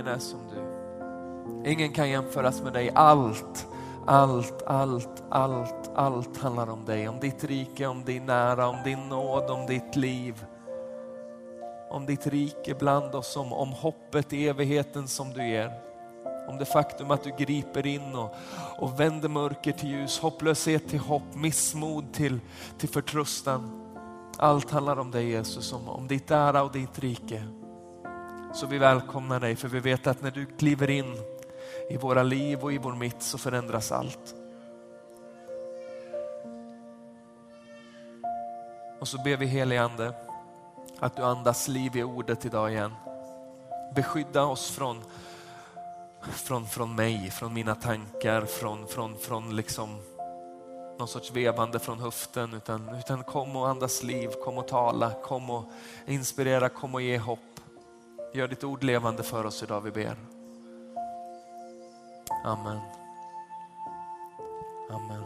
ingen är som du. Ingen kan jämföras med dig. Allt, allt, allt, allt, allt handlar om dig. Om ditt rike, om din nära, om din nåd, om ditt liv. Om ditt rike bland oss, om, om hoppet i evigheten som du ger. Om det faktum att du griper in och, och vänder mörker till ljus, hopplöshet till hopp, missmod till, till förtröstan. Allt handlar om dig Jesus, om, om ditt ära och ditt rike. Så vi välkomnar dig för vi vet att när du kliver in i våra liv och i vår mitt så förändras allt. Och så ber vi heligande att du andas liv i ordet idag igen. Beskydda oss från, från, från mig, från mina tankar, från, från, från liksom någon sorts vevande från höften utan, utan kom och andas liv, kom och tala, kom och inspirera, kom och ge hopp. Gör ditt ord levande för oss idag, vi ber. Amen. Amen.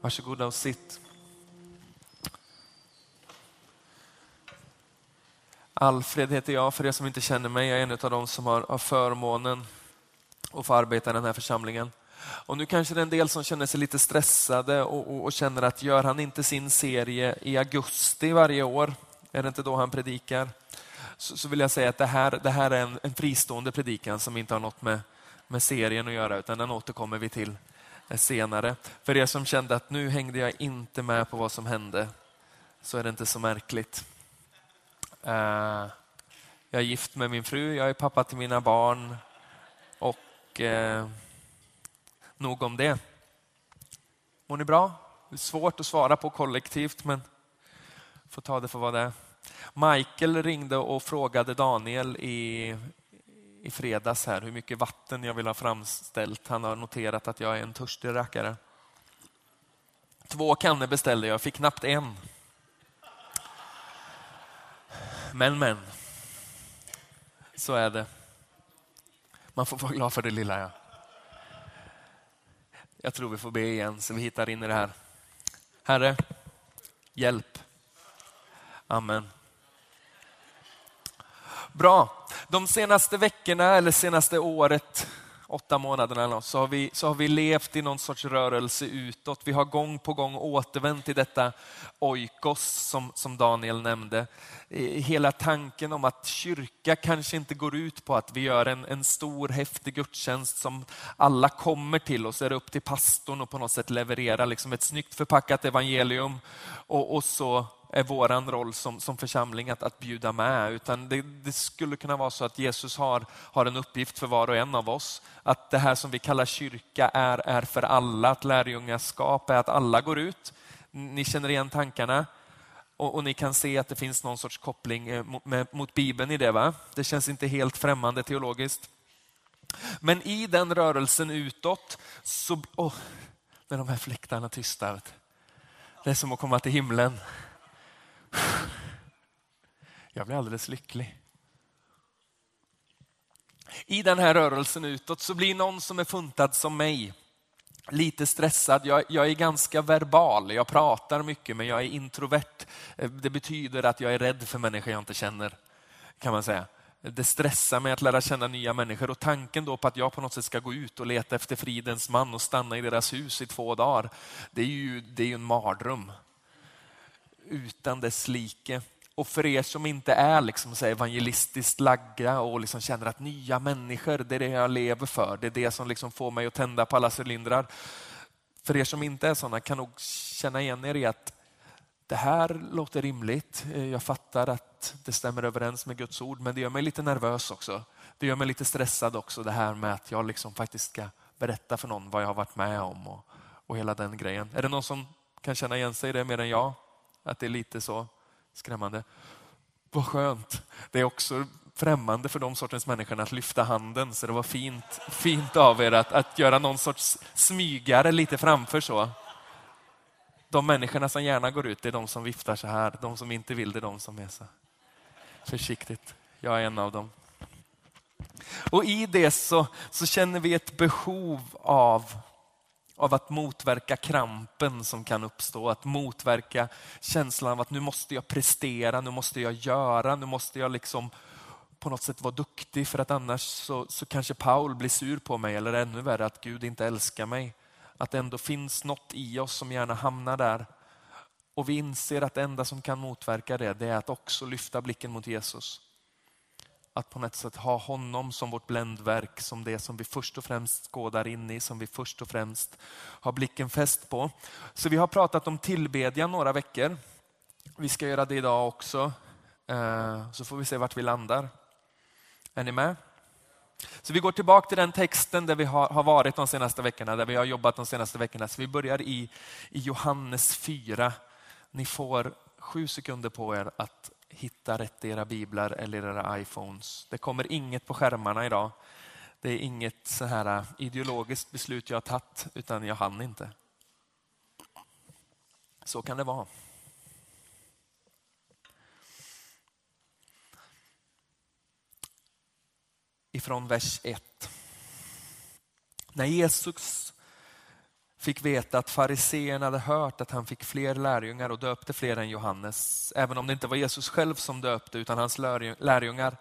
Varsågoda och sitt. Alfred heter jag, för er som inte känner mig. Jag är en av de som har, har förmånen att få arbeta i den här församlingen. Och nu kanske det är en del som känner sig lite stressade och, och, och, känner att gör han inte sin serie i augusti varje år, är det inte då han predikar? Så, så vill jag säga att det här, det här är en, en fristående predikan som inte har något med, med serien att göra, utan den återkommer vi till eh, senare. För er som kände att nu hängde jag inte med på vad som hände, så är det inte så märkligt. Uh, jag är gift med min fru, jag är pappa till mina barn och uh, Nog om det. Mår ni bra? Det är svårt att svara på kollektivt, men får ta det för vad det är. Michael ringde och frågade Daniel i, i fredags här hur mycket vatten jag vill ha framställt. Han har noterat att jag är en törstig rackare. Två kannor beställde jag, fick knappt en. Men, men. Så är det. Man får vara glad för det lilla. Ja. Jag tror vi får be igen så vi hittar in i det här. Herre, hjälp. Amen. Bra. De senaste veckorna eller senaste året åtta månaderna så har, vi, så har vi levt i någon sorts rörelse utåt. Vi har gång på gång återvänt till detta oikos som, som Daniel nämnde. Hela tanken om att kyrka kanske inte går ut på att vi gör en, en stor häftig gudstjänst som alla kommer till och så är det upp till pastorn och på något sätt leverera liksom ett snyggt förpackat evangelium och, och så är vår roll som, som församling att, att bjuda med, utan det, det, skulle kunna vara så att Jesus har, har en uppgift för var och en av oss. Att det här som vi kallar kyrka är, är för alla, att lärjungaskap är att alla går ut. Ni känner igen tankarna och, och ni kan se att det finns någon sorts koppling eh, mot, med, mot Bibeln i det. Va? Det känns inte helt främmande teologiskt. Men i den rörelsen utåt så... Oh, när de här fläktarna tystar. Det är som att komma till himlen. Jag blir alldeles lycklig. I den här rörelsen utåt så blir någon som är funtad som mig lite stressad. Jag, jag, är ganska verbal, jag pratar mycket men jag är introvert. Eh, det betyder att jag är rädd för människor jag inte känner, kan man säga. Det stressar mig att lära känna nya människor och tanken då på att jag på något sätt ska gå ut och leta efter fridens man och stanna i deras hus i två dagar, det är ju, det är ju en mardröm utan dess like. Och för er som inte är liksom så evangelistiskt lagda och liksom känner att nya människor, det är det jag lever för. Det är det som liksom får mig att tända på alla cylindrar. För er som inte är sådana kan nog känna igen er i att det här låter rimligt. Eh, jag fattar att det stämmer överens med Guds ord, men det gör mig lite nervös också. Det gör mig lite stressad också, det här med att jag liksom faktiskt ska berätta för någon vad jag har varit med om och, och hela den grejen. Är det någon som kan känna igen sig i det mer än jag? Att det är lite så skrämmande. Vad skönt. Det är också främmande för de sortens människor att lyfta handen, så det var fint, fint av er att, att göra någon sorts smygare lite framför så. De människorna som gärna går ut, det är de som viftar så här. De som inte vill, det är de som är så försiktigt. Jag är en av dem. Och i det så, så känner vi ett behov av av att motverka krampen som kan uppstå, att motverka känslan av att nu måste jag prestera, nu måste jag göra, nu måste jag liksom på något sätt vara duktig för att annars så, så kanske Paul blir sur på mig eller ännu värre att Gud inte älskar mig. Att det ändå finns något i oss som gärna hamnar där. Och vi inser att det enda som kan motverka det, det är att också lyfta blicken mot Jesus. Att på något sätt ha honom som vårt bländverk, som det som vi först och främst skådar in i, som vi först och främst har blicken fäst på. Så vi har pratat om tillbedjan några veckor. Vi ska göra det idag också. Eh, så får vi se vart vi landar. Är ni med? Så vi går tillbaka till den texten där vi har, varit de senaste veckorna, där vi har jobbat de senaste veckorna. Så vi börjar i, i Johannes 4. Ni får sju sekunder på er att hitta rätt i era biblar eller era iPhones. Det kommer inget på skärmarna idag. Det är inget så här äh, ideologiskt beslut jag har tagit, utan jag hann inte. Så kan det vara. ifrån vers 1. När Jesus fick veta att fariseerna hade hört att han fick fler lärjungar och döpte fler än Johannes, även om det inte var Jesus själv som döpte utan hans lärjungar,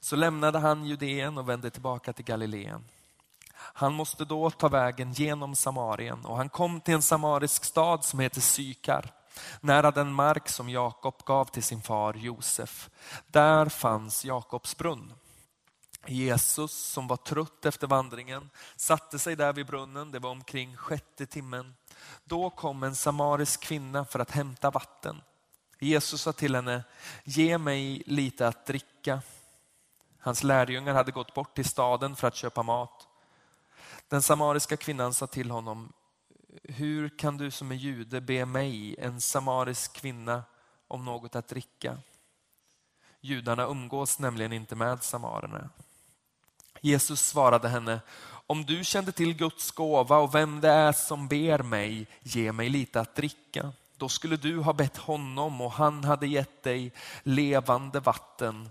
så lämnade han Judeen och vände tillbaka till Galileen. Han måste då ta vägen genom Samarien och han kom till en samarisk stad som heter Sykar, nära den mark som Jakob gav till sin far Josef. Där fanns Jakobs brunn. Jesus som var trött efter vandringen satte sig där vid brunnen, det var omkring sjätte timmen. Då kom en samarisk kvinna för att hämta vatten. Jesus sa till henne, ge mig lite att dricka. Hans lärjungar hade gått bort till staden för att köpa mat. Den samariska kvinnan sa till honom, hur kan du som är jude be mig, en samarisk kvinna, om något att dricka? Judarna umgås nämligen inte med samarerna. Jesus svarade henne, om du kände till Guds gåva och vem det är som ber mig, ge mig lite att dricka. Då skulle du ha bett honom och han hade gett dig levande vatten.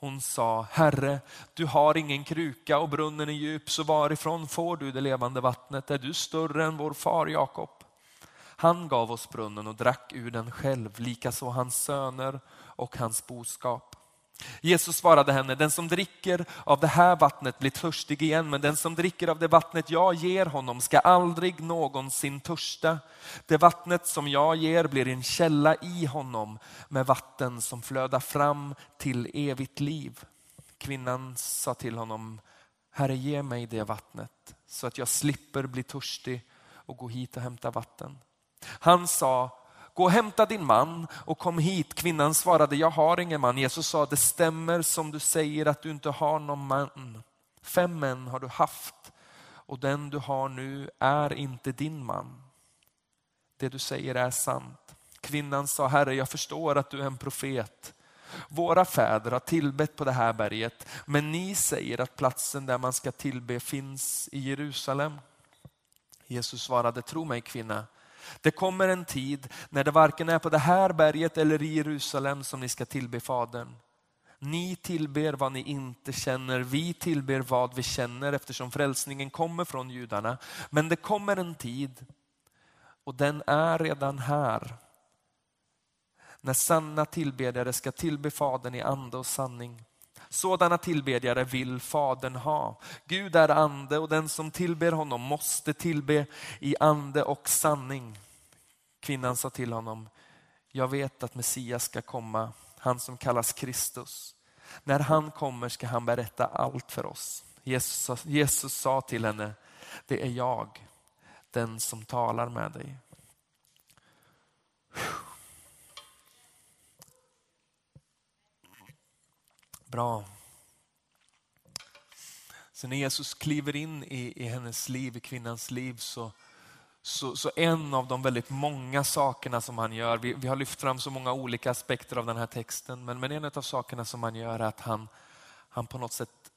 Hon sa, Herre, du har ingen kruka och brunnen är djup, så varifrån får du det levande vattnet? Är du större än vår far Jakob? Han gav oss brunnen och drack ur den själv, likaså hans söner och hans boskap. Jesus svarade henne, den som dricker av det här vattnet blir törstig igen, men den som dricker av det vattnet jag ger honom ska aldrig någonsin törsta. Det vattnet som jag ger blir en källa i honom med vatten som flödar fram till evigt liv. Kvinnan sa till honom, Herre ge mig det vattnet så att jag slipper bli törstig och gå hit och hämta vatten. Han sa, gå och hämta din man och kom hit. Kvinnan svarade, jag har ingen man. Jesus sa, det stämmer som du säger att du inte har någon man. Fem män har du haft och den du har nu är inte din man. Det du säger är sant. Kvinnan sa, Herre jag förstår att du är en profet. Våra fäder har tillbett på det här berget, men ni säger att platsen där man ska tillbe finns i Jerusalem. Jesus svarade, tro mig kvinna, det kommer en tid när det varken är på det här berget eller i Jerusalem som ni ska tillbe Fadern. Ni tillber vad ni inte känner, vi tillber vad vi känner eftersom frälsningen kommer från judarna. Men det kommer en tid, och den är redan här, när sanna tillbedjare ska tillbe Fadern i ande och sanning. Sådana tillbedjare vill Fadern ha. Gud är ande och den som tillber honom måste tillbe i ande och sanning. Kvinnan sa till honom, jag vet att Messias ska komma, han som kallas Kristus. När han kommer ska han berätta allt för oss. Jesus, Jesus sa till henne, det är jag, den som talar med dig. Bra. Så när Jesus kliver in i, i hennes liv, i kvinnans liv, så, så, så, en av de väldigt många sakerna som han gör, vi, vi, har lyft fram så många olika aspekter av den här texten, men, men en av sakerna som han gör är att han, han på något sätt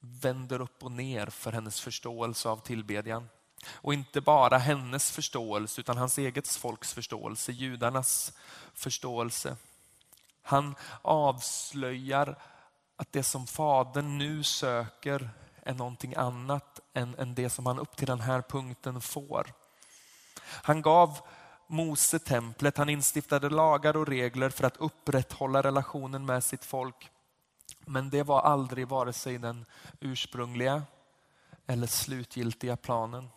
vänder upp och ner för hennes förståelse av tillbedjan. Och inte bara hennes förståelse utan hans eget folks förståelse, judarnas förståelse. Han avslöjar att det som Fadern nu söker är någonting annat än, än det som han upp till den här punkten får. Han gav Mose templet, han instiftade lagar och regler för att upprätthålla relationen med sitt folk. Men det var aldrig vare sig den ursprungliga eller slutgiltiga planen.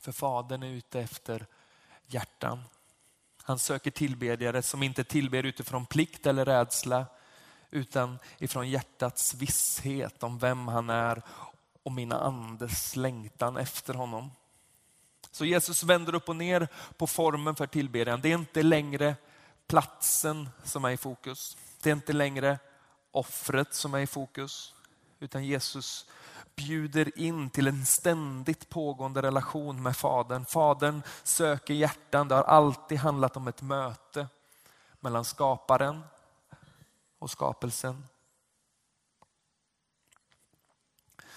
För Fadern är ute efter hjärtan. Han söker tillbedjare som inte tillber utifrån plikt eller rädsla utan ifrån hjärtats visshet om vem han är och mina andes längtan efter honom. Så Jesus vänder upp och ner på formen för tillbedjan. Det är inte längre platsen som är i fokus. Det är inte längre offret som är i fokus. Utan Jesus bjuder in till en ständigt pågående relation med Fadern. Fadern söker hjärtan. Det har alltid handlat om ett möte mellan skaparen och skapelsen.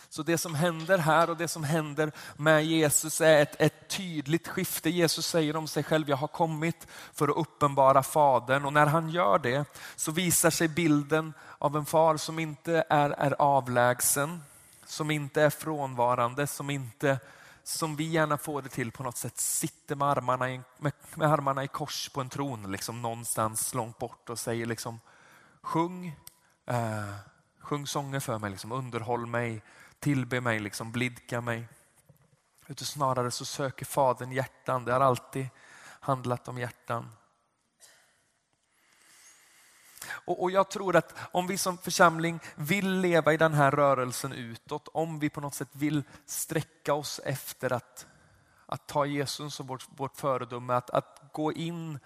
Så det som händer här och det som händer med Jesus är ett, ett, tydligt skifte. Jesus säger om sig själv, jag har kommit för att uppenbara Fadern. Och när han gör det så visar sig bilden av en far som inte är, är avlägsen, som inte är frånvarande, som inte som vi gärna får det till på något sätt, sitter med armarna i, med, med armarna i kors på en tron liksom någonstans långt bort och säger liksom sjung, eh, sjung sånger för mig, liksom, underhåll mig, tillbe mig, liksom, blidka mig. Utan snarare så söker Fadern hjärtan. Det har alltid handlat om hjärtan. Och, och, Jag tror att om vi som församling vill leva i den här rörelsen utåt, om vi på något sätt vill sträcka oss efter att, att ta Jesus som vårt, vårt föredöme, att, att gå in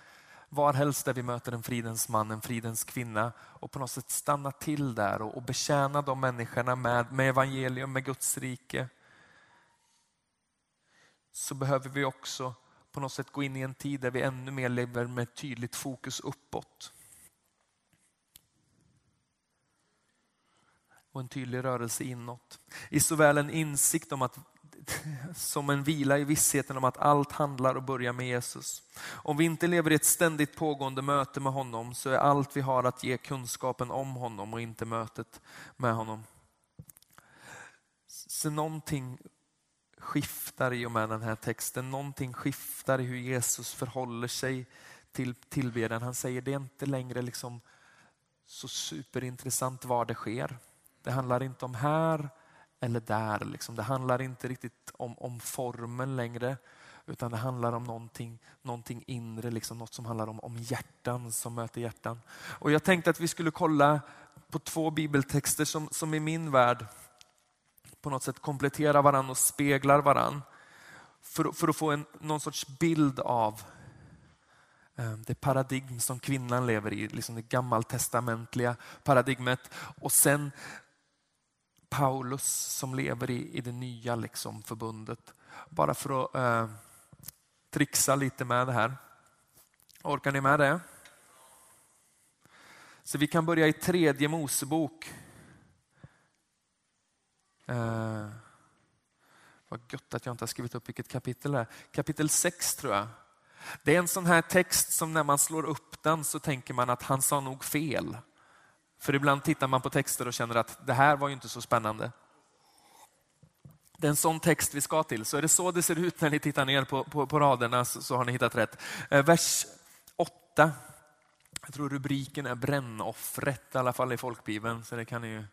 varhelst där vi möter en fridens man, en fridens kvinna och på något sätt stanna till där och, och betjäna de människorna med, med evangelium, med Guds rike. Så behöver vi också på något sätt gå in i en tid där vi ännu mer lever med tydligt fokus uppåt. Och en tydlig rörelse inåt. I såväl en insikt om att som en vila i vissheten om att allt handlar och börjar med Jesus. Om vi inte lever i ett ständigt pågående möte med honom så är allt vi har att ge kunskapen om honom och inte mötet med honom. Så någonting skiftar i och med den här texten. Någonting skiftar i hur Jesus förhåller sig till tillbedjan. Han säger det är inte längre liksom så superintressant var det sker. Det handlar inte om här eller där. Liksom. Det handlar inte riktigt om, om formen längre utan det handlar om någonting, någonting inre, liksom något som handlar om, om hjärtan som möter hjärtan. Och Jag tänkte att vi skulle kolla på två bibeltexter som, som i min värld på något sätt kompletterar varandra och speglar varandra. För, för att få en, någon sorts bild av eh, det paradigm som kvinnan lever i, liksom det gammaltestamentliga paradigmet. Och sen Paulus som lever i, i det nya liksom, förbundet. Bara för att eh, trixa lite med det här. Orkar ni med det? Så vi kan börja i tredje Mosebok. Eh, vad gött att jag inte har skrivit upp vilket kapitel det är. Kapitel 6 tror jag. Det är en sån här text som när man slår upp den så tänker man att han sa nog fel. För ibland tittar man på texter och känner att det här var ju inte så spännande. Det är en sån text vi ska till. Så är det så det ser ut när ni tittar ner på, på, på raderna så, så, har ni hittat rätt. Eh, vers 8. Jag tror rubriken är brännoffret, i alla fall i folkbibeln. Så det kan ni ju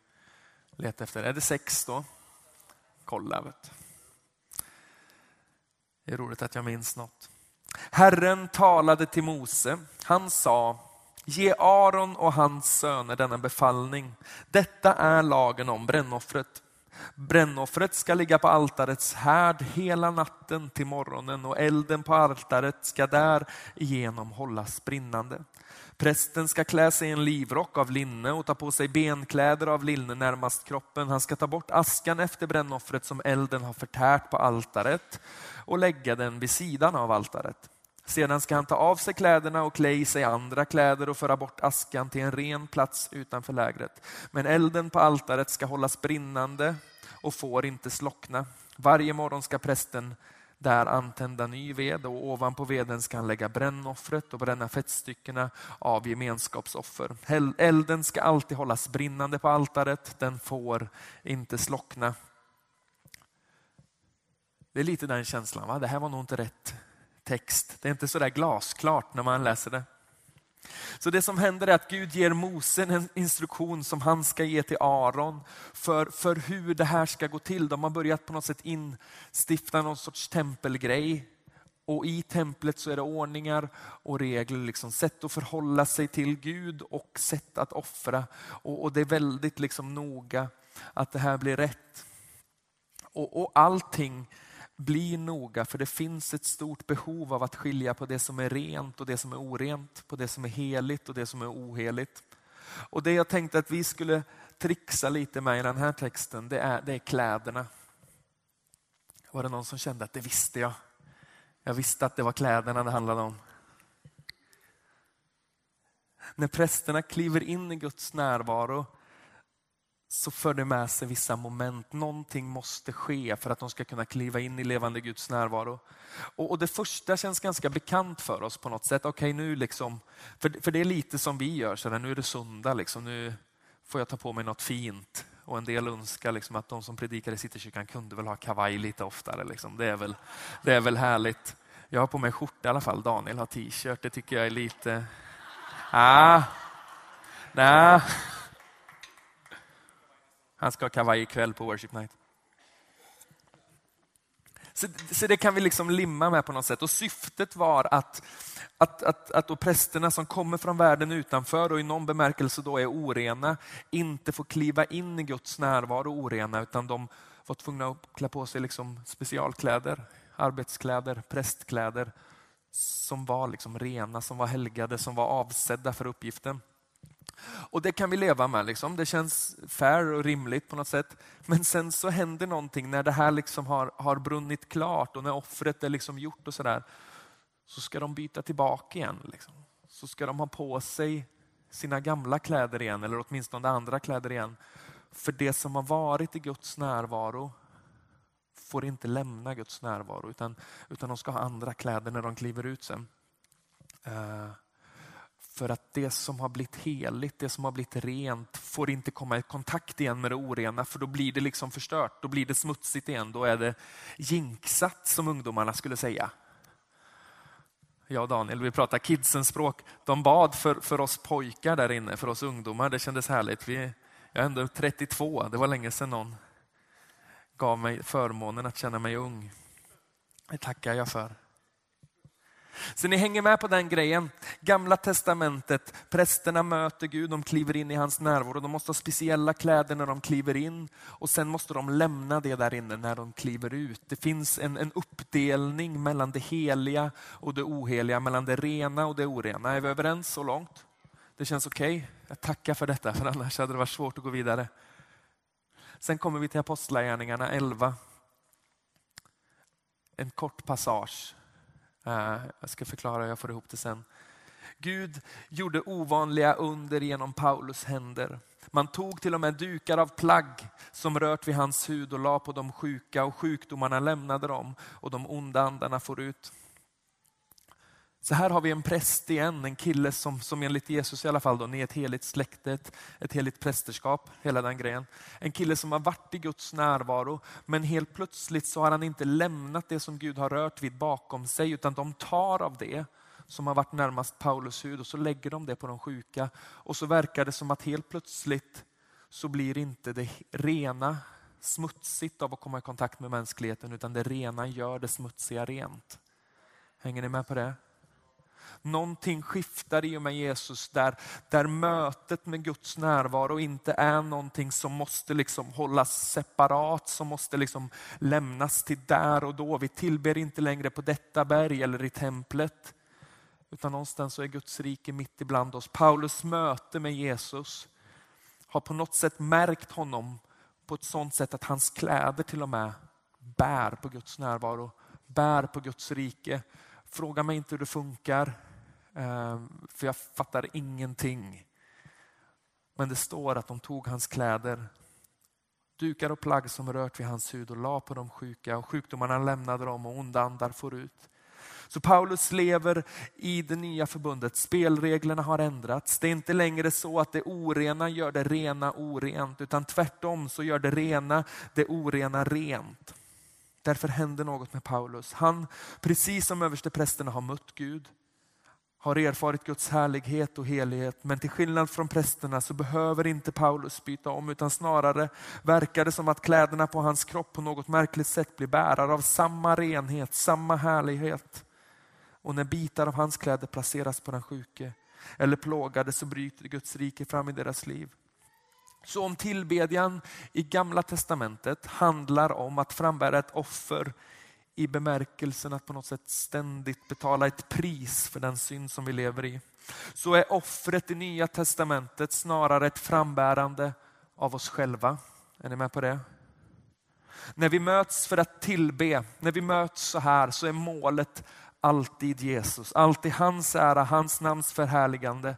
leta efter. Är det 6 då? Kolla. Vet. Det är roligt att jag minns något. Herren talade till Mose. Han sa Ge Aron och hans söner denna befallning. Detta är lagen om brännoffret. Brännoffret ska ligga på altarets härd hela natten till morgonen och elden på altaret ska därigenom hållas brinnande. Prästen ska klä sig i en livrock av linne och ta på sig benkläder av linne närmast kroppen. Han ska ta bort askan efter brännoffret som elden har förtärt på altaret och lägga den vid sidan av altaret. Sedan ska han ta av sig kläderna och klä i sig andra kläder och föra bort askan till en ren plats utanför lägret. Men elden på altaret ska hållas brinnande och får inte slockna. Varje morgon ska prästen där antända ny ved och ovanpå veden ska han lägga brännoffret och bränna fettstyckena av gemenskapsoffer. Elden ska alltid hållas brinnande på altaret, den får inte slockna. Det är lite den känslan, va? det här var nog inte rätt text. Det är inte så där glasklart när man läser det. Så det som händer är att Gud ger Mose en instruktion som han ska ge till Aron för, för hur det här ska gå till. De har börjat på något sätt instifta någon sorts tempelgrej. Och i templet så är det ordningar och regler, liksom sätt att förhålla sig till Gud och sätt att offra. Och, och det är väldigt liksom noga att det här blir rätt. Och, och allting bli noga för det finns ett stort behov av att skilja på det som är rent och det som är orent, på det som är heligt och det som är oheligt. Och det jag tänkte att vi skulle trixa lite med i den här texten, det är, det är kläderna. Var det någon som kände att det visste jag? Jag visste att det var kläderna det handlade om. När prästerna kliver in i Guds närvaro så för det med sig vissa moment. Någonting måste ske för att de ska kunna kliva in i levande Guds närvaro. Och, och det första känns ganska bekant för oss på något sätt. Okej, okay, nu liksom, för, för det är lite som vi gör, så där, nu är det söndag, liksom, nu får jag ta på mig något fint. Och en del önskar liksom att de som predikar i Citykyrkan kunde väl ha kavaj lite oftare. Liksom. Det, är väl, det är väl härligt. Jag har på mig skjorta i alla fall. Daniel har t-shirt. Det tycker jag är lite... Ah. Nej. Han ska ha kavaj ikväll på Worship Night. Så, så, det kan vi liksom limma med på något sätt. Och syftet var att, att, att, att då prästerna som kommer från världen utanför och i någon bemärkelse då är orena, inte får kliva in i Guds närvaro orena, utan de var tvungna att klä på sig liksom specialkläder, arbetskläder, prästkläder som var liksom rena, som var helgade, som var avsedda för uppgiften. Och det kan vi leva med. Liksom. Det känns fair och rimligt på något sätt. Men sen så händer någonting när det här liksom har, har brunnit klart och när offret är liksom gjort och sådär. Så ska de byta tillbaka igen. Liksom. Så ska de ha på sig sina gamla kläder igen, eller åtminstone andra kläder igen. För det som har varit i Guds närvaro får inte lämna Guds närvaro, utan, utan de ska ha andra kläder när de kliver ut sen. Uh, för att det som har blivit heligt, det som har blivit rent får inte komma i kontakt igen med det orena för då blir det liksom förstört. Då blir det smutsigt igen. Då är det jinxat som ungdomarna skulle säga. Jag och Daniel, vi pratar kidsens språk. De bad för, för oss pojkar där inne, för oss ungdomar. Det kändes härligt. Vi, jag är ändå 32, det var länge sedan någon gav mig förmånen att känna mig ung. Det tackar jag för. Så ni hänger med på den grejen. Gamla testamentet, prästerna möter Gud, de kliver in i hans närvaro. De måste ha speciella kläder när de kliver in och sen måste de lämna det där inne när de kliver ut. Det finns en, en uppdelning mellan det heliga och det oheliga, mellan det rena och det orena. Är vi överens så långt? Det känns okej? Okay? Jag tackar för detta, för annars hade det varit svårt att gå vidare. Sen kommer vi till Apostlagärningarna 11. En kort passage Eh, jag ska förklara, jag får ihop det sen. Gud gjorde ovanliga under genom Paulus händer. Man tog till och med dukar av plagg som rört vid hans hud och la på de sjuka och sjukdomarna lämnade dem och de onda andarna for ut. Så här har vi en präst igen, en kille som, som enligt Jesus i alla fall, då, ni är ett heligt släkte, ett, ett heligt prästerskap, hela den grejen. En kille som har varit i Guds närvaro, men helt plötsligt så har han inte lämnat det som Gud har rört vid bakom sig, utan de tar av det som har varit närmast Paulus hud och så lägger de det på de sjuka. Och så verkar det som att helt plötsligt så blir inte det rena smutsigt av att komma i kontakt med mänskligheten, utan det rena gör det smutsiga rent. Hänger ni med på det? Någonting skiftar i och med Jesus där, där mötet med Guds närvaro inte är någonting som måste liksom hållas separat, som måste liksom lämnas till där och då. Vi tillber inte längre på detta berg eller i templet. Utan någonstans så är Guds rike mitt ibland oss. Paulus möte med Jesus har på något sätt märkt honom på ett sådant sätt att hans kläder till och med bär på Guds närvaro, bär på Guds rike. Fråga mig inte hur det funkar. Ehm, för jag fattar ingenting. Men det står att de tog hans kläder, dukar och plagg som rört vid hans hud och la på de sjuka och sjukdomarna lämnade dem och onda andar for ut. Så Paulus lever i det nya förbundet. Spelreglerna har ändrats. Det är inte längre så att det orena gör det rena orent, utan tvärtom så gör det rena det orena rent. Därför händer något med Paulus. Han, precis som översteprästerna, har mött Gud har erfarit Guds härlighet och helighet. Men till skillnad från prästerna så behöver inte Paulus byta om utan snarare verkar det som att kläderna på hans kropp på något märkligt sätt blir bärare av samma renhet, samma härlighet. Och när bitar av hans kläder placeras på den sjuke eller plågade så bryter Guds rike fram i deras liv. Så om tillbedjan i gamla testamentet handlar om att frambära ett offer i bemärkelsen att på något sätt ständigt betala ett pris för den synd som vi lever i. Så är offret i nya testamentet snarare ett frambärande av oss själva. Är ni med på det? När vi möts för att tillbe, när vi möts så här så är målet alltid Jesus. Alltid hans ära, hans namns förhärligande.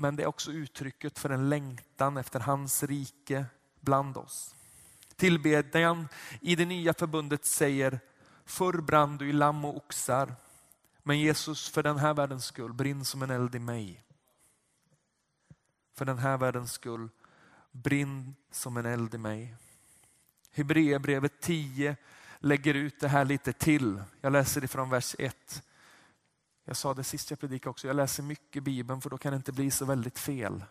Men det är också uttrycket för en längtan efter hans rike bland oss. Tillbedjan i det nya förbundet säger, förr brann du i lamm och oxar, men Jesus för den här världens skull, brinn som en eld i mig. För den här världens skull, brinn som en eld i mig. Hebreerbrevet 10 lägger ut det här lite till. Jag läser ifrån vers 1. Jag sa det sist jag predikade också, jag läser mycket Bibeln för då kan det inte bli så väldigt fel.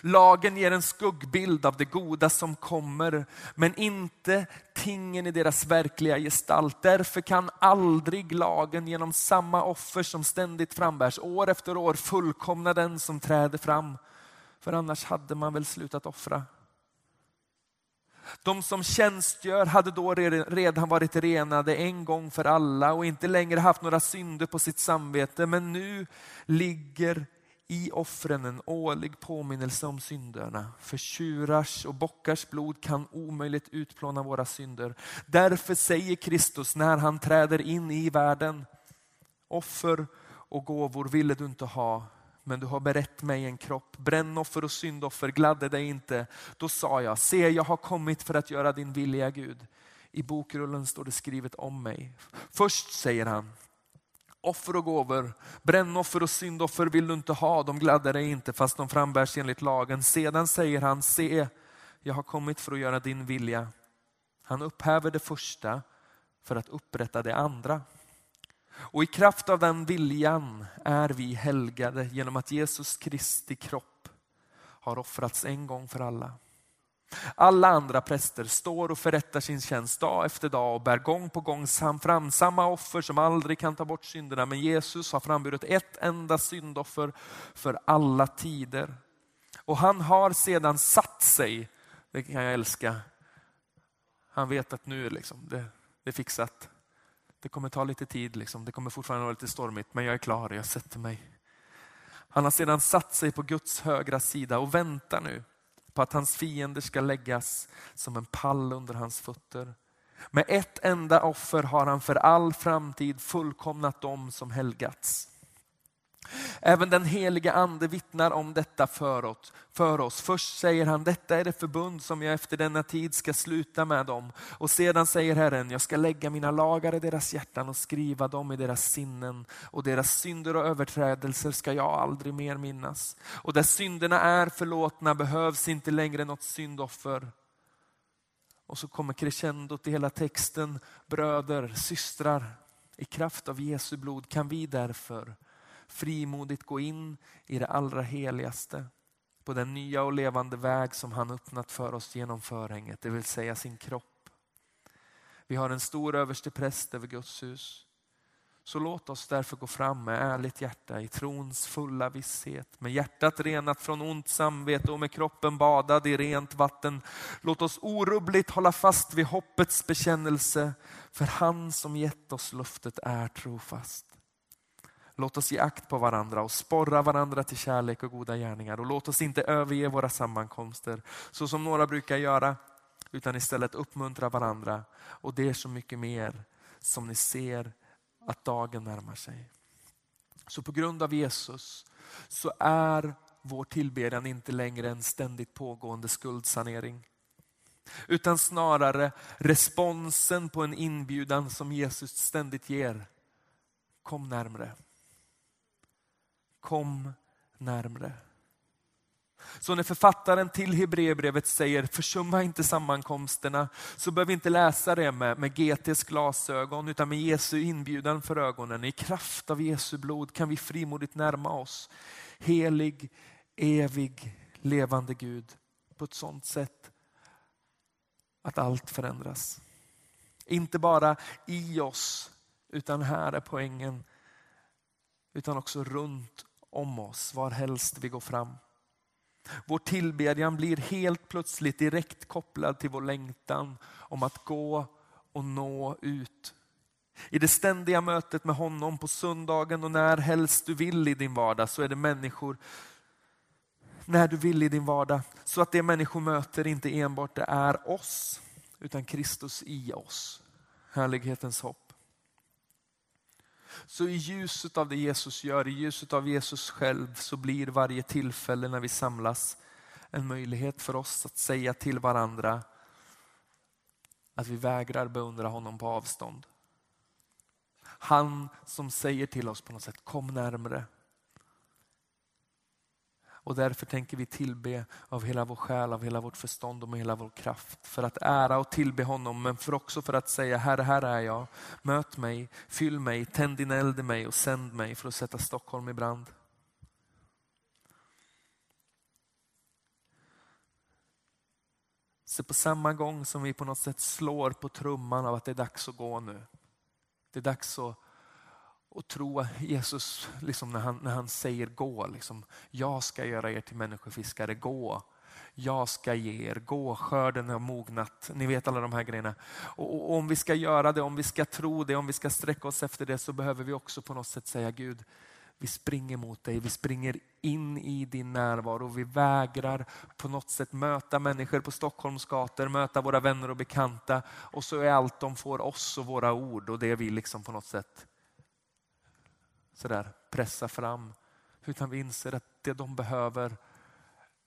Lagen ger en skuggbild av det goda som kommer, men inte tingen i deras verkliga gestalt. Därför kan aldrig lagen genom samma offer som ständigt frambärs år efter år fullkomna den som träder fram. För annars hade man väl slutat offra. De som tjänstgör hade då redan varit renade en gång för alla och inte längre haft några synder på sitt samvete. Men nu ligger i offren en årlig påminnelse om synderna. För tjurars och bockars blod kan omöjligt utplåna våra synder. Därför säger Kristus när han träder in i världen, offer och gåvor ville du inte ha, men du har berett mig en kropp. Brännoffer och syndoffer gladde dig inte. Då sa jag, se jag har kommit för att göra din vilja Gud. I bokrullen står det skrivet om mig. Först säger han, offer och gåvor, brännoffer och syndoffer vill du inte ha, de gladde dig inte fast de frambärs enligt lagen. Sedan säger han, se jag har kommit för att göra din vilja. Han upphäver det första för att upprätta det andra. Och i kraft av den viljan är vi helgade genom att Jesus Kristi kropp har offrats en gång för alla. Alla andra präster står och förrättar sin tjänst dag efter dag och bär gång på gång fram samma offer som aldrig kan ta bort synderna. Men Jesus har framburit ett enda syndoffer för alla tider. Och han har sedan satt sig, det kan jag älska, han vet att nu är liksom, det, det är fixat. Det kommer ta lite tid, liksom. det kommer fortfarande vara lite stormigt, men jag är klar, jag sätter mig. Han har sedan satt sig på Guds högra sida och väntar nu på att hans fiender ska läggas som en pall under hans fötter. Med ett enda offer har han för all framtid fullkomnat dem som helgats. Även den heliga ande vittnar om detta för oss. Först säger han, detta är det förbund som jag efter denna tid ska sluta med dem. Och sedan säger Herren, jag ska lägga mina lagar i deras hjärtan och skriva dem i deras sinnen. Och deras synder och överträdelser ska jag aldrig mer minnas. Och där synderna är förlåtna behövs inte längre något syndoffer. Och så kommer crescendot i hela texten, bröder, systrar. I kraft av Jesu blod kan vi därför frimodigt gå in i det allra heligaste på den nya och levande väg som han öppnat för oss genom förhänget, det vill säga sin kropp. Vi har en stor överste präst över Guds hus. Så låt oss därför gå fram med ärligt hjärta i trons fulla visshet, med hjärtat renat från ont samvete och med kroppen badad i rent vatten. Låt oss orubbligt hålla fast vid hoppets bekännelse, för han som gett oss luftet är trofast. Låt oss ge akt på varandra och sporra varandra till kärlek och goda gärningar. Och låt oss inte överge våra sammankomster så som några brukar göra, utan istället uppmuntra varandra. Och det är så mycket mer som ni ser att dagen närmar sig. Så på grund av Jesus så är vår tillbedjan inte längre en ständigt pågående skuldsanering. Utan snarare responsen på en inbjudan som Jesus ständigt ger. Kom närmre kom närmre. Så när författaren till Hebreerbrevet säger försumma inte sammankomsterna så behöver vi inte läsa det med, med GTs glasögon utan med Jesu inbjudan för ögonen. I kraft av Jesu blod kan vi frimodigt närma oss helig, evig, levande Gud på ett sådant sätt att allt förändras. Inte bara i oss, utan här är poängen, utan också runt om oss, var helst vi går fram. Vår tillbedjan blir helt plötsligt direkt kopplad till vår längtan om att gå och nå ut. I det ständiga mötet med honom på söndagen och när helst du vill i din vardag så är det människor när du vill i din vardag. Så att det människor möter inte enbart det är oss utan Kristus i oss. Härlighetens hopp. Så i ljuset av det Jesus gör, i ljuset av Jesus själv så blir varje tillfälle när vi samlas en möjlighet för oss att säga till varandra att vi vägrar beundra honom på avstånd. Han som säger till oss på något sätt, kom närmre. Och därför tänker vi tillbe av hela vår själ, av hela vårt förstånd och med hela vår kraft. För att ära och tillbe honom, men för också för att säga, Herre, här är jag. Möt mig, fyll mig, tänd din eld i mig och sänd mig för att sätta Stockholm i brand. Så på samma gång som vi på något sätt slår på trumman av att det är dags att gå nu. Det är dags att och tro Jesus liksom när, han, när han säger gå. Liksom, jag ska göra er till människofiskare, gå. Jag ska ge er, gå, skörden har mognat. Ni vet alla de här grejerna. Och, och, om vi ska göra det, om vi ska tro det, om vi ska sträcka oss efter det så behöver vi också på något sätt säga Gud, vi springer mot dig, vi springer in i din närvaro. Vi vägrar på något sätt möta människor på Stockholms gator, möta våra vänner och bekanta och så är allt de får oss och våra ord och det vi liksom på något sätt sådär pressa fram. Utan vi inser att det de behöver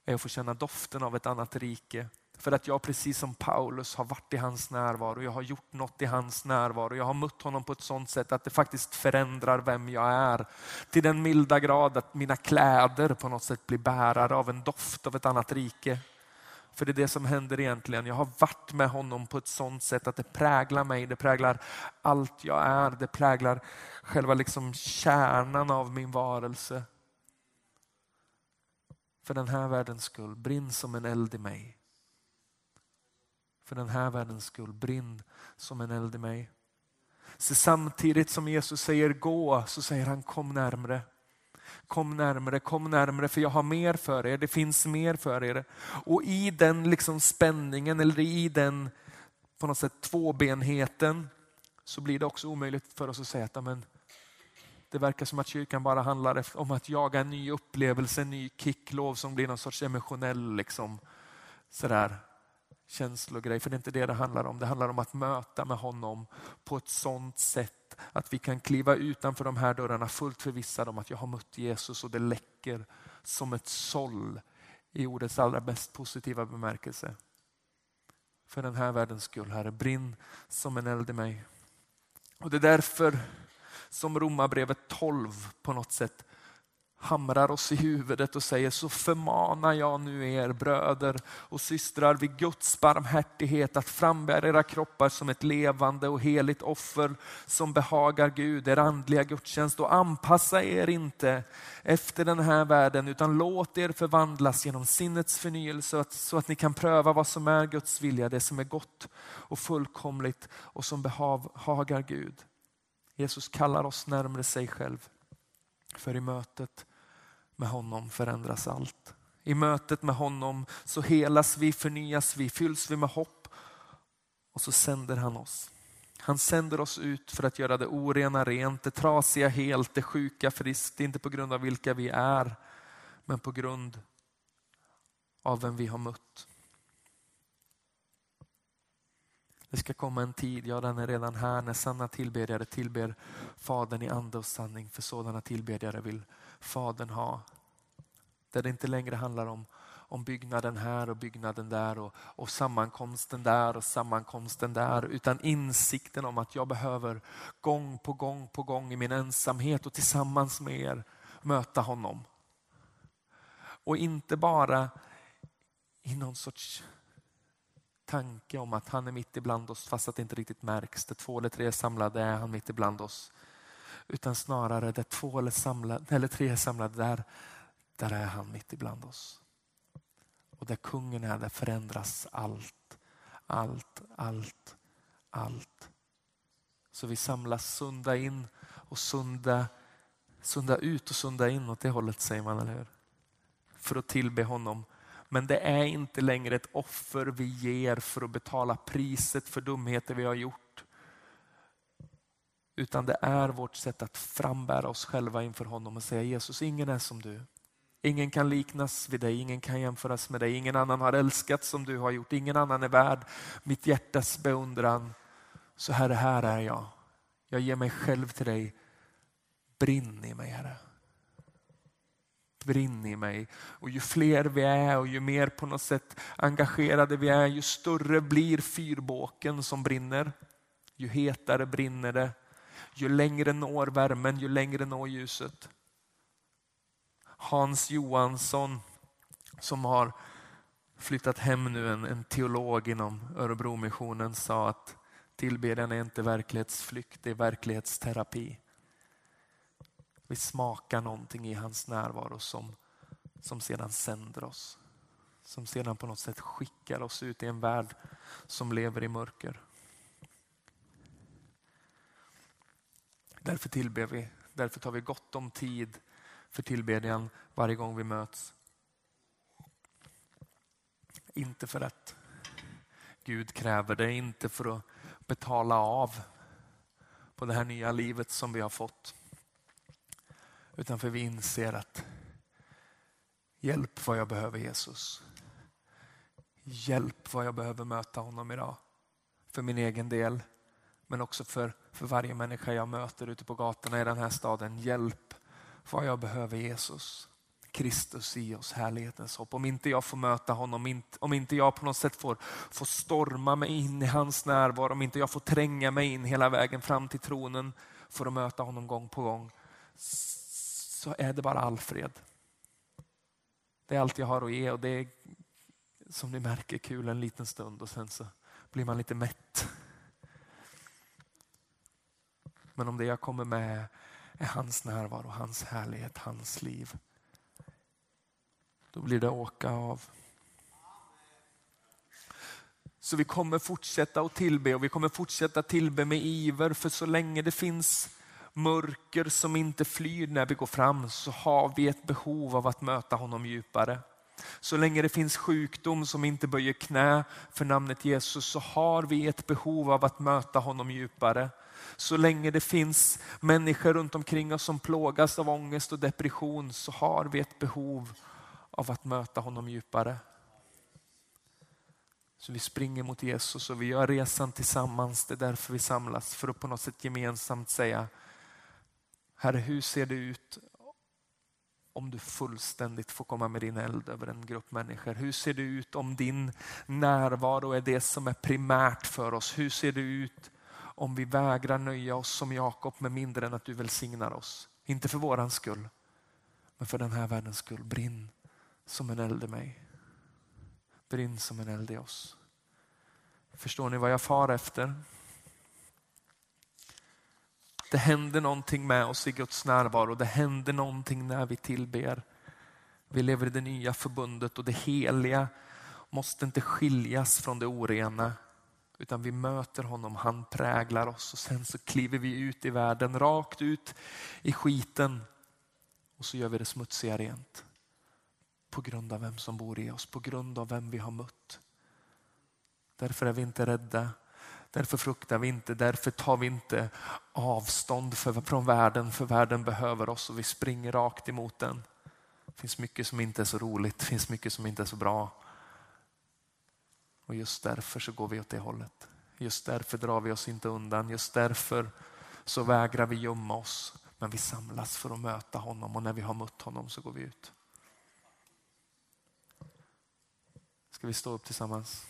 är att få känna doften av ett annat rike. För att jag precis som Paulus har varit i hans närvaro, jag har gjort något i hans närvaro. Jag har mött honom på ett sådant sätt att det faktiskt förändrar vem jag är. Till den milda grad att mina kläder på något sätt blir bärare av en doft av ett annat rike. För det är det som händer egentligen. Jag har varit med honom på ett sånt sätt att det präglar mig, det präglar allt jag är, det präglar själva liksom kärnan av min varelse. För den här världens skull, brinn som en eld i mig. För den här världens skull, brinn som en eld i mig. Så samtidigt som Jesus säger gå så säger han kom närmre. Kom närmre, kom närmre för jag har mer för er. Det finns mer för er. Och i den liksom spänningen eller i den på något sätt tvåbenheten så blir det också omöjligt för oss att säga att amen, det verkar som att kyrkan bara handlar om att jaga en ny upplevelse, en ny kicklov som blir någon sorts emotionell liksom, sådär, känslogrej. För det är inte det det handlar om. Det handlar om att möta med honom på ett sånt sätt att vi kan kliva utanför de här dörrarna fullt förvissade om att jag har mött Jesus och det läcker som ett såll i ordets allra mest positiva bemärkelse. För den här världens skull, Herre, brinn som en eld i mig. Och det är därför som Romarbrevet 12 på något sätt hamrar oss i huvudet och säger så förmanar jag nu er bröder och systrar vid Guds barmhärtighet att frambära era kroppar som ett levande och heligt offer som behagar Gud, er andliga gudstjänst och anpassa er inte efter den här världen utan låt er förvandlas genom sinnets förnyelse så att ni kan pröva vad som är Guds vilja, det som är gott och fullkomligt och som behagar Gud. Jesus kallar oss närmare sig själv. För i mötet med honom förändras allt. I mötet med honom så helas vi, förnyas vi, fylls vi med hopp och så sänder han oss. Han sänder oss ut för att göra det orena rent, det trasiga helt, det sjuka friskt. Inte på grund av vilka vi är, men på grund av vem vi har mött. Det ska komma en tid, ja den är redan här, när sanna tillbedjare tillber Fadern i ande och sanning. För sådana tillbedjare vill Fadern ha. Där det inte längre handlar om, om byggnaden här och byggnaden där och, och sammankomsten där och sammankomsten där. Utan insikten om att jag behöver gång på gång på gång i min ensamhet och tillsammans med er möta honom. Och inte bara i någon sorts tanke om att han är mitt ibland oss fast att det inte riktigt märks. Där två eller tre är samlade är han mitt ibland oss. Utan snarare där två eller, samlade, eller tre är samlade, där, där är han mitt ibland oss. Och där kungen är, där förändras allt. Allt, allt, allt. Så vi samlas sunda in och sunda, sunda ut och sunda in åt det hållet säger man, eller hur? För att tillbe honom. Men det är inte längre ett offer vi ger för att betala priset för dumheter vi har gjort. Utan det är vårt sätt att frambära oss själva inför honom och säga Jesus, ingen är som du. Ingen kan liknas vid dig, ingen kan jämföras med dig. Ingen annan har älskat som du har gjort. Ingen annan är värd mitt hjärtas beundran. Så Herre, här är jag. Jag ger mig själv till dig. Brinn i mig Herre. Brinn i mig. Och ju fler vi är och ju mer på något sätt engagerade vi är, ju större blir fyrbåken som brinner. Ju hetare brinner det. Ju längre når värmen, ju längre når ljuset. Hans Johansson som har flyttat hem nu, en, en teolog inom Örebromissionen sa att tillbedjan är inte verklighetsflykt, det är verklighetsterapi. Vi smakar någonting i hans närvaro som, som sedan sänder oss. Som sedan på något sätt skickar oss ut i en värld som lever i mörker. Därför tillber vi, därför tar vi gott om tid för tillbedjan varje gång vi möts. Inte för att Gud kräver det, inte för att betala av på det här nya livet som vi har fått. Utan för vi inser att hjälp vad jag behöver Jesus. Hjälp vad jag behöver möta honom idag. För min egen del, men också för, för varje människa jag möter ute på gatorna i den här staden. Hjälp vad jag behöver Jesus. Kristus i oss, härlighetens hopp. Om inte jag får möta honom, om inte jag på något sätt får, får storma mig in i hans närvaro, om inte jag får tränga mig in hela vägen fram till tronen för att möta honom gång på gång, så är det bara Alfred. Det är allt jag har att ge och det är som ni märker kul en liten stund och sen så blir man lite mätt. Men om det jag kommer med är hans närvaro, hans härlighet, hans liv. Då blir det åka av. Så vi kommer fortsätta att tillbe och vi kommer fortsätta tillbe med iver för så länge det finns mörker som inte flyr när vi går fram så har vi ett behov av att möta honom djupare. Så länge det finns sjukdom som inte böjer knä för namnet Jesus så har vi ett behov av att möta honom djupare. Så länge det finns människor runt omkring oss som plågas av ångest och depression så har vi ett behov av att möta honom djupare. Så vi springer mot Jesus och vi gör resan tillsammans. Det är därför vi samlas, för att på något sätt gemensamt säga Herre, hur ser det ut om du fullständigt får komma med din eld över en grupp människor? Hur ser det ut om din närvaro är det som är primärt för oss? Hur ser det ut om vi vägrar nöja oss som Jakob med mindre än att du välsignar oss? Inte för våran skull, men för den här världens skull. Brinn som en eld i mig. Brinn som en eld i oss. Förstår ni vad jag far efter? Det händer någonting med oss i Guds närvaro. Det händer någonting när vi tillber. Vi lever i det nya förbundet och det heliga måste inte skiljas från det orena. Utan vi möter honom, han präglar oss och sen så kliver vi ut i världen, rakt ut i skiten. Och så gör vi det smutsiga rent. På grund av vem som bor i oss, på grund av vem vi har mött. Därför är vi inte rädda. Därför fruktar vi inte, därför tar vi inte avstånd för, från världen, för världen behöver oss och vi springer rakt emot den. Det finns mycket som inte är så roligt, det finns mycket som inte är så bra. Och just därför så går vi åt det hållet. Just därför drar vi oss inte undan, just därför så vägrar vi gömma oss. Men vi samlas för att möta honom och när vi har mött honom så går vi ut. Ska vi stå upp tillsammans?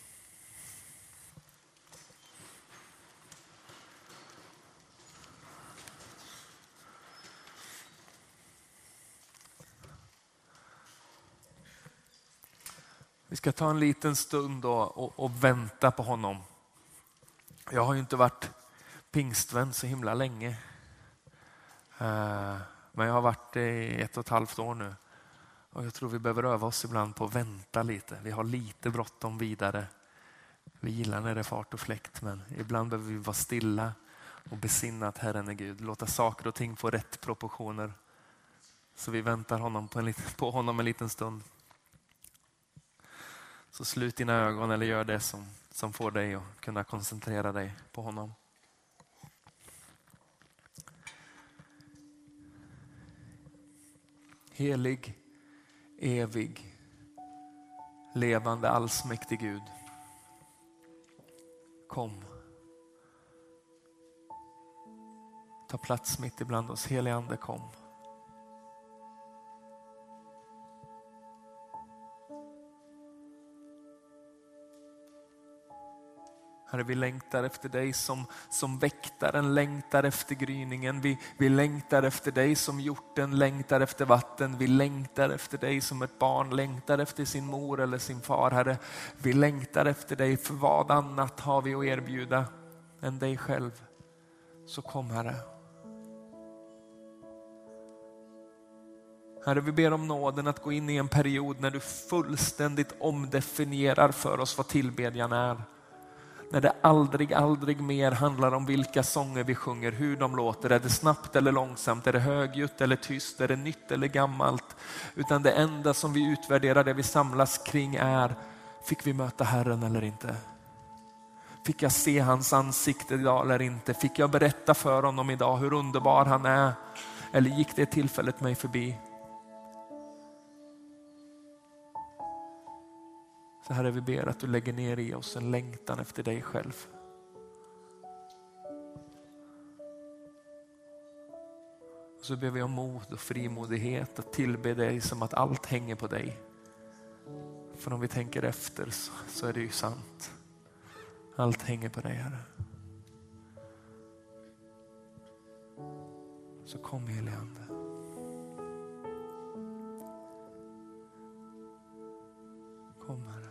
Vi ska ta en liten stund och, och, och vänta på honom. Jag har ju inte varit pingstvän så himla länge. Eh, men jag har varit det i ett och ett halvt år nu. Och jag tror vi behöver öva oss ibland på att vänta lite. Vi har lite bråttom vidare. Vi gillar när det är fart och fläkt men ibland behöver vi vara stilla och besinna att Herren är Gud. Låta saker och ting få rätt proportioner. Så vi väntar honom på, en, på honom en liten stund. Så slut dina ögon eller gör det som, som får dig att kunna koncentrera dig på honom. Helig, evig, levande, allsmäktig Gud. Kom. Ta plats mitt ibland oss. Helige Ande, kom. Herre, vi längtar efter dig som, som väktaren längtar efter gryningen. Vi, vi längtar efter dig som hjorten längtar efter vatten. Vi längtar efter dig som ett barn längtar efter sin mor eller sin far. Herre, vi längtar efter dig för vad annat har vi att erbjuda än dig själv. Så kom Herre. Herre, vi ber om nåden att gå in i en period när du fullständigt omdefinierar för oss vad tillbedjan är. När det aldrig, aldrig mer handlar om vilka sånger vi sjunger, hur de låter. Är det snabbt eller långsamt? Är det högljutt eller tyst? Är det nytt eller gammalt? Utan det enda som vi utvärderar, det vi samlas kring är, fick vi möta Herren eller inte? Fick jag se hans ansikte idag eller inte? Fick jag berätta för honom idag hur underbar han är? Eller gick det tillfället mig förbi? Så Herre, vi ber att du lägger ner i oss en längtan efter dig själv. Och så ber vi om mod och frimodighet att tillbe dig som att allt hänger på dig. För om vi tänker efter så, så är det ju sant. Allt hänger på dig Herre. Så kom helige Ande. Kom Herre.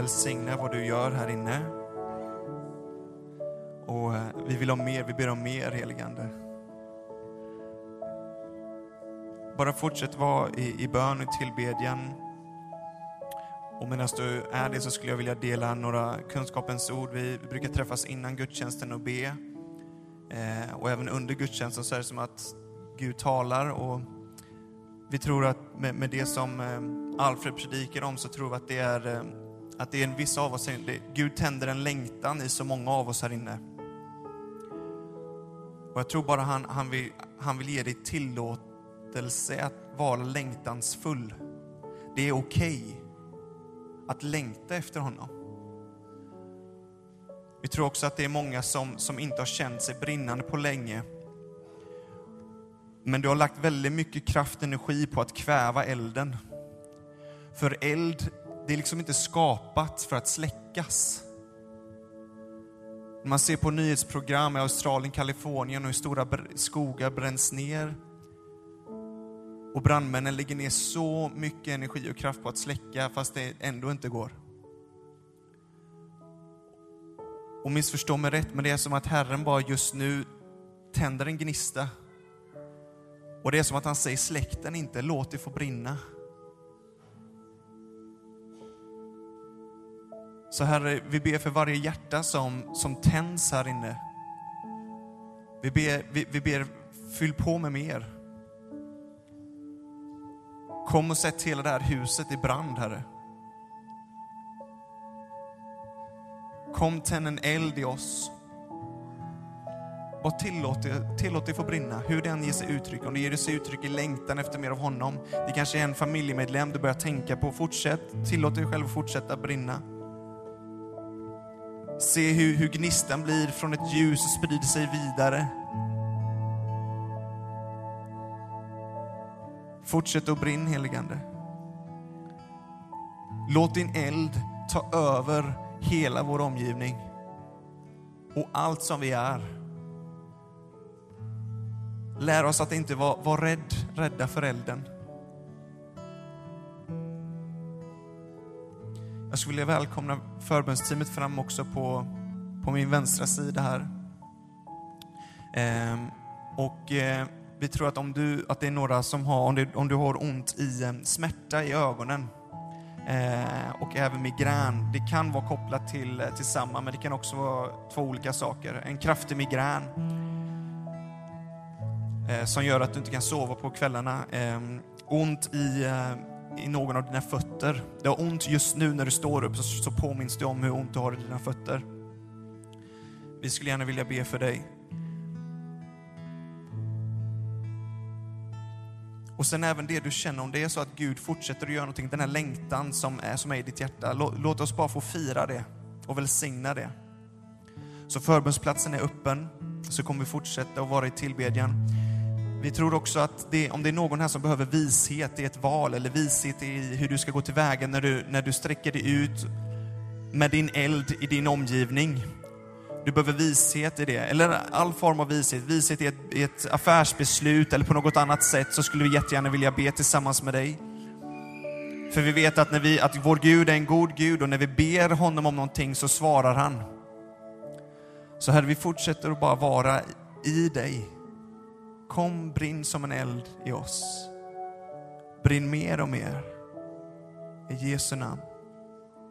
Välsigna vad du gör här inne. Eh, vi vill ha mer, vi ber om mer helige Ande. Bara fortsätt vara i, i bön och tillbedjan. Och medan du är det så skulle jag vilja dela några kunskapens ord. Vi, vi brukar träffas innan gudstjänsten och be. Eh, och även under gudstjänsten så är det som att Gud talar. Och vi tror att med, med det som eh, Alfred predikar om så tror vi att det är, eh, att det är en viss av oss, det, Gud tänder en längtan i så många av oss här inne. Och jag tror bara han, han, vill, han vill ge dig tillåtelse att vara längtansfull. Det är okej okay att längta efter honom. Vi tror också att det är många som, som inte har känt sig brinnande på länge. Men du har lagt väldigt mycket kraft och energi på att kväva elden. För eld, det är liksom inte skapat för att släckas. Man ser på nyhetsprogram i Australien, Kalifornien och hur stora skogar bränns ner. Och brandmännen lägger ner så mycket energi och kraft på att släcka fast det ändå inte går. Och missförstå mig rätt, men det är som att Herren bara just nu tänder en gnista. Och det är som att han säger, släck den inte, låt det få brinna. Så Herre, vi ber för varje hjärta som, som tänds här inne. Vi ber, vi, vi ber, fyll på med mer. Kom och sätt hela det här huset i brand, Herre. Kom, tänd en eld i oss. Bara tillåt det, tillåt det få brinna, hur den ger sig uttryck. Om det ger sig uttryck i längtan efter mer av honom. Det kanske är en familjemedlem du börjar tänka på. Fortsätt, tillåt dig själv att fortsätta brinna. Se hur, hur gnistan blir från ett ljus och sprider sig vidare. Fortsätt att brinna heligande. Låt din eld ta över hela vår omgivning och allt som vi är. Lär oss att inte vara, var rädd, rädda för elden. Jag skulle vilja välkomna förbönsteamet fram också på, på min vänstra sida här. Eh, och eh, vi tror att om du, att det är några som har, om, du, om du har ont i eh, smärta i ögonen, eh, och även migrän. Det kan vara kopplat till, eh, till samma, men det kan också vara två olika saker. En kraftig migrän eh, som gör att du inte kan sova på kvällarna. Eh, ont i, eh, i någon av dina fötter. Det har ont just nu när du står upp, så, så påminns du om hur ont du har i dina fötter. Vi skulle gärna vilja be för dig. Och sen även det du känner, om det är så att Gud fortsätter att göra någonting, den här längtan som är, som är i ditt hjärta, låt oss bara få fira det och välsigna det. Så förbundsplatsen är öppen, så kommer vi fortsätta att vara i tillbedjan. Vi tror också att det, om det är någon här som behöver vishet i ett val eller vishet i hur du ska gå tillväga när du, när du sträcker dig ut med din eld i din omgivning, du behöver vishet i det, eller all form av vishet. Vishet i ett, i ett affärsbeslut eller på något annat sätt så skulle vi jättegärna vilja be tillsammans med dig. För vi vet att, när vi, att vår Gud är en god Gud och när vi ber honom om någonting så svarar han. Så Herre, vi fortsätter att bara vara i dig. Kom, brinn som en eld i oss. Brinn mer och mer. I Jesu namn.